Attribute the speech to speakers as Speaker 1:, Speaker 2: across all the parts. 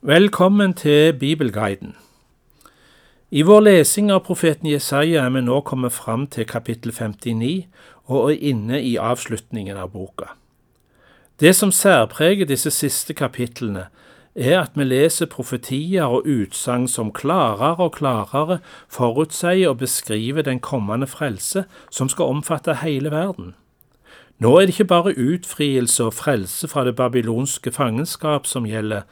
Speaker 1: Velkommen til Bibelguiden. I vår lesing av profeten Jesaja er vi nå kommet fram til kapittel 59 og er inne i avslutningen av boka. Det som særpreger disse siste kapitlene, er at vi leser profetier og utsagn som klarere og klarere forutsier og beskriver den kommende frelse som skal omfatte hele verden. Nå er det ikke bare utfrielse og frelse fra det babylonske fangenskap som gjelder,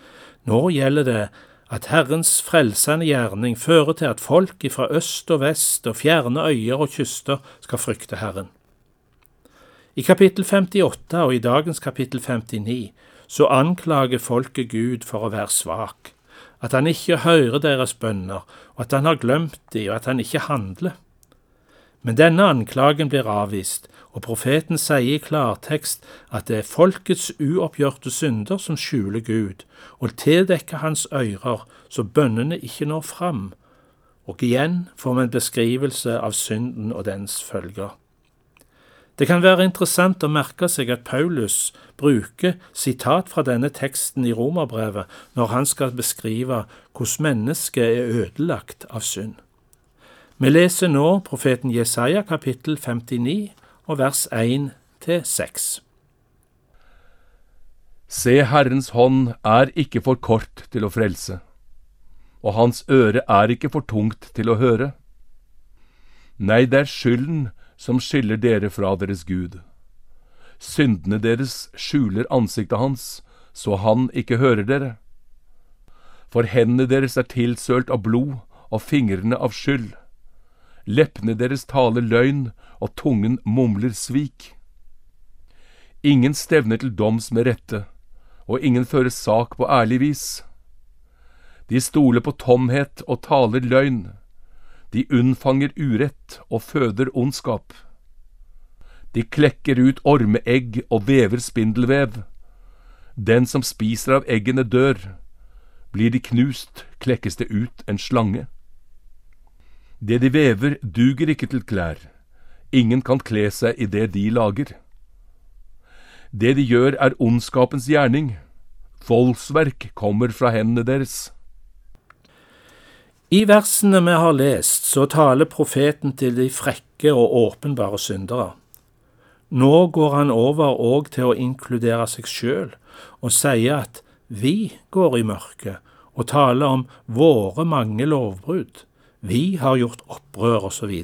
Speaker 1: nå gjelder det at Herrens frelsende gjerning fører til at folk ifra øst og vest og fjerne øyer og kyster skal frykte Herren. I kapittel 58 og i dagens kapittel 59 så anklager folket Gud for å være svak, at han ikke hører deres bønner, og at han har glemt de, og at han ikke handler. Men denne anklagen blir avvist, og profeten sier i klartekst at det er folkets uoppgjorte synder som skjuler Gud, og tildekker hans ører så bønnene ikke når fram, og igjen får vi en beskrivelse av synden og dens følger. Det kan være interessant å merke seg at Paulus bruker sitat fra denne teksten i Romerbrevet når han skal beskrive hvordan mennesket er ødelagt av synd. Vi leser nå profeten Jesaja kapittel 59 og vers 1 til 6.
Speaker 2: Se, Herrens hånd er ikke for kort til å frelse, og hans øre er ikke for tungt til å høre. Nei, det er skylden som skiller dere fra deres Gud. Syndene deres skjuler ansiktet hans, så han ikke hører dere. For hendene deres er tilsølt av blod og fingrene av skyld. Leppene deres taler løgn, og tungen mumler svik. Ingen stevner til doms med rette, og ingen fører sak på ærlig vis. De stoler på tomhet og taler løgn. De unnfanger urett og føder ondskap. De klekker ut ormeegg og vever spindelvev. Den som spiser av eggene dør. Blir de knust, klekkes det ut en slange. Det de vever, duger ikke til klær. Ingen kan kle seg i det de lager. Det de gjør, er ondskapens gjerning. Voldsverk kommer fra hendene deres.
Speaker 1: I versene vi har lest, så taler profeten til de frekke og åpenbare syndere. Nå går han over òg til å inkludere seg sjøl, og sier at vi går i mørket, og taler om våre mange lovbrudd. Vi har gjort opprør, osv.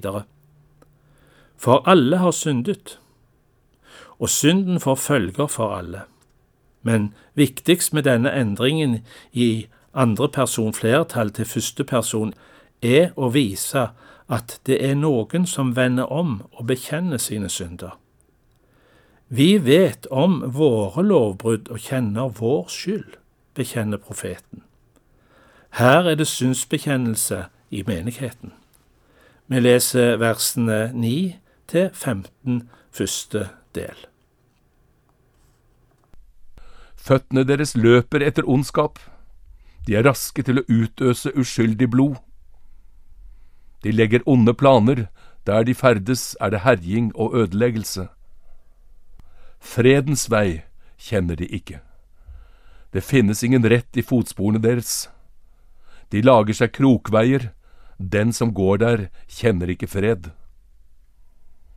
Speaker 1: For alle har syndet, og synden får følger for alle. Men viktigst med denne endringen i andre person flertall til første person er å vise at det er noen som vender om og bekjenner sine synder. Vi vet om våre lovbrudd og kjenner vår skyld, bekjenner profeten. Her er det synsbekjennelse i menigheten. Vi leser versene 9 til 15 første del.
Speaker 2: Føttene deres løper etter ondskap, de er raske til å utøse uskyldig blod. De legger onde planer, der de ferdes er det herjing og ødeleggelse. Fredens vei kjenner de ikke. Det finnes ingen rett i fotsporene deres. De lager seg krokveier, den som går der, kjenner ikke fred.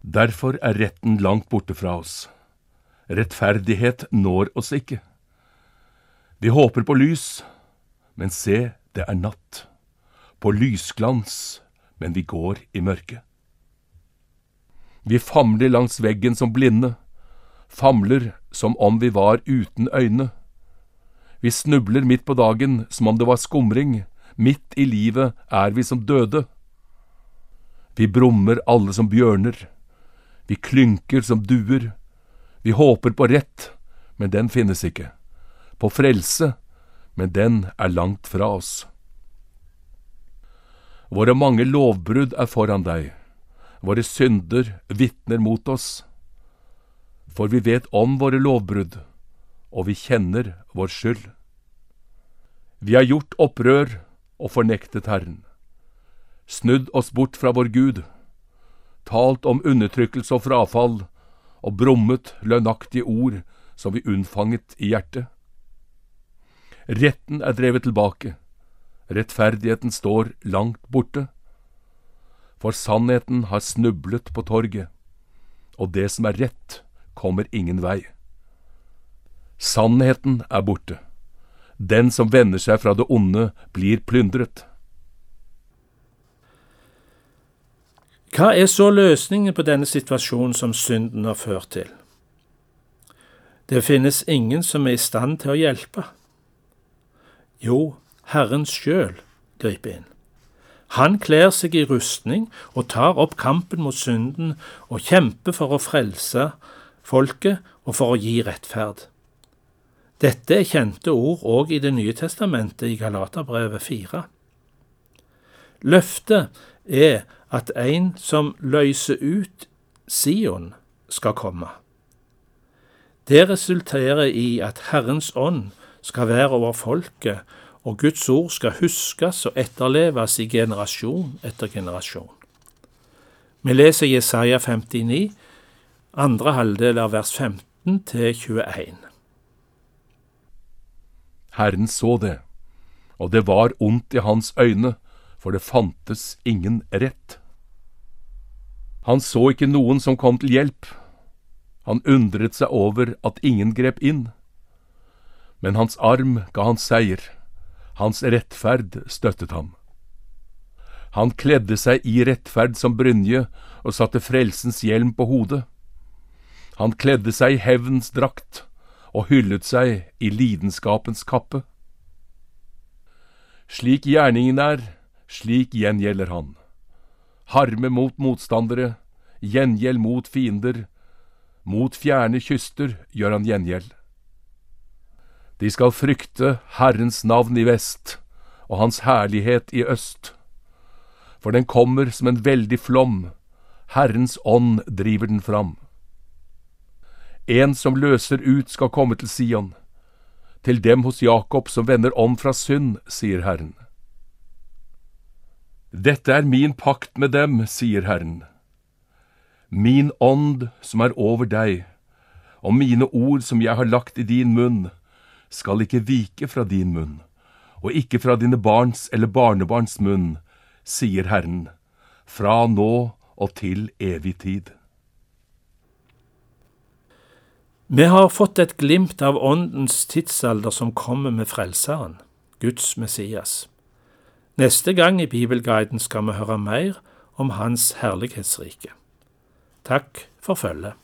Speaker 2: Derfor er retten langt borte fra oss. Rettferdighet når oss ikke. Vi håper på lys, men se, det er natt. På lysglans, men vi går i mørket. Vi famler langs veggen som blinde, famler som om vi var uten øyne. Vi snubler midt på dagen som om det var skumring, midt i livet er vi som døde. Vi brummer alle som bjørner, vi klynker som duer, vi håper på rett, men den finnes ikke på frelse, men den er langt fra oss. Våre mange lovbrudd er foran deg, våre synder vitner mot oss. For vi vet om våre lovbrudd, og vi kjenner vår skyld. Vi har gjort opprør og fornektet Herren, snudd oss bort fra vår Gud, talt om undertrykkelse og frafall, og brummet løgnaktige ord som vi unnfanget i hjertet. Retten er drevet tilbake. Rettferdigheten står langt borte. For sannheten har snublet på torget, og det som er rett, kommer ingen vei. Sannheten er borte. Den som vender seg fra det onde, blir plyndret.
Speaker 1: Hva er så løsningen på denne situasjonen som synden har ført til? Det finnes ingen som er i stand til å hjelpe. Jo, Herren sjøl griper inn. Han kler seg i rustning og tar opp kampen mot synden og kjemper for å frelse folket og for å gi rettferd. Dette er kjente ord òg i Det nye testamentet i Galaterbrevet 4. Løftet er at en som løser ut Sion, skal komme. Det resulterer i at Herrens ånd skal være over folket, og Guds ord skal huskes og etterleves i generasjon etter generasjon. Vi leser Jesaja 59, andre halvdel av vers 15 til 21.
Speaker 2: Herren så det, og det var ondt i hans øyne, for det fantes ingen rett. Han så ikke noen som kom til hjelp. Han undret seg over at ingen grep inn. Men hans arm ga han seier, hans rettferd støttet ham. Han kledde seg i rettferd som brynje og satte frelsens hjelm på hodet. Han kledde seg i hevnens drakt og hyllet seg i lidenskapens kappe. Slik gjerningen er, slik gjengjelder han. Harme mot motstandere, gjengjeld mot fiender, mot fjerne kyster gjør han gjengjeld. De skal frykte Herrens navn i vest og Hans herlighet i øst. For den kommer som en veldig flom, Herrens ånd driver den fram. En som løser ut skal komme til Sion, til dem hos Jakob som vender om fra synd, sier Herren. Dette er min pakt med dem, sier Herren. Min ånd som er over deg, og mine ord som jeg har lagt i din munn, skal ikke vike fra din munn, og ikke fra dine barns eller barnebarns munn, sier Herren, fra nå og til evig tid.
Speaker 1: Vi har fått et glimt av Åndens tidsalder som kommer med Frelseren, Guds Messias. Neste gang i Bibelguiden skal vi høre mer om Hans herlighetsrike. Takk for følget.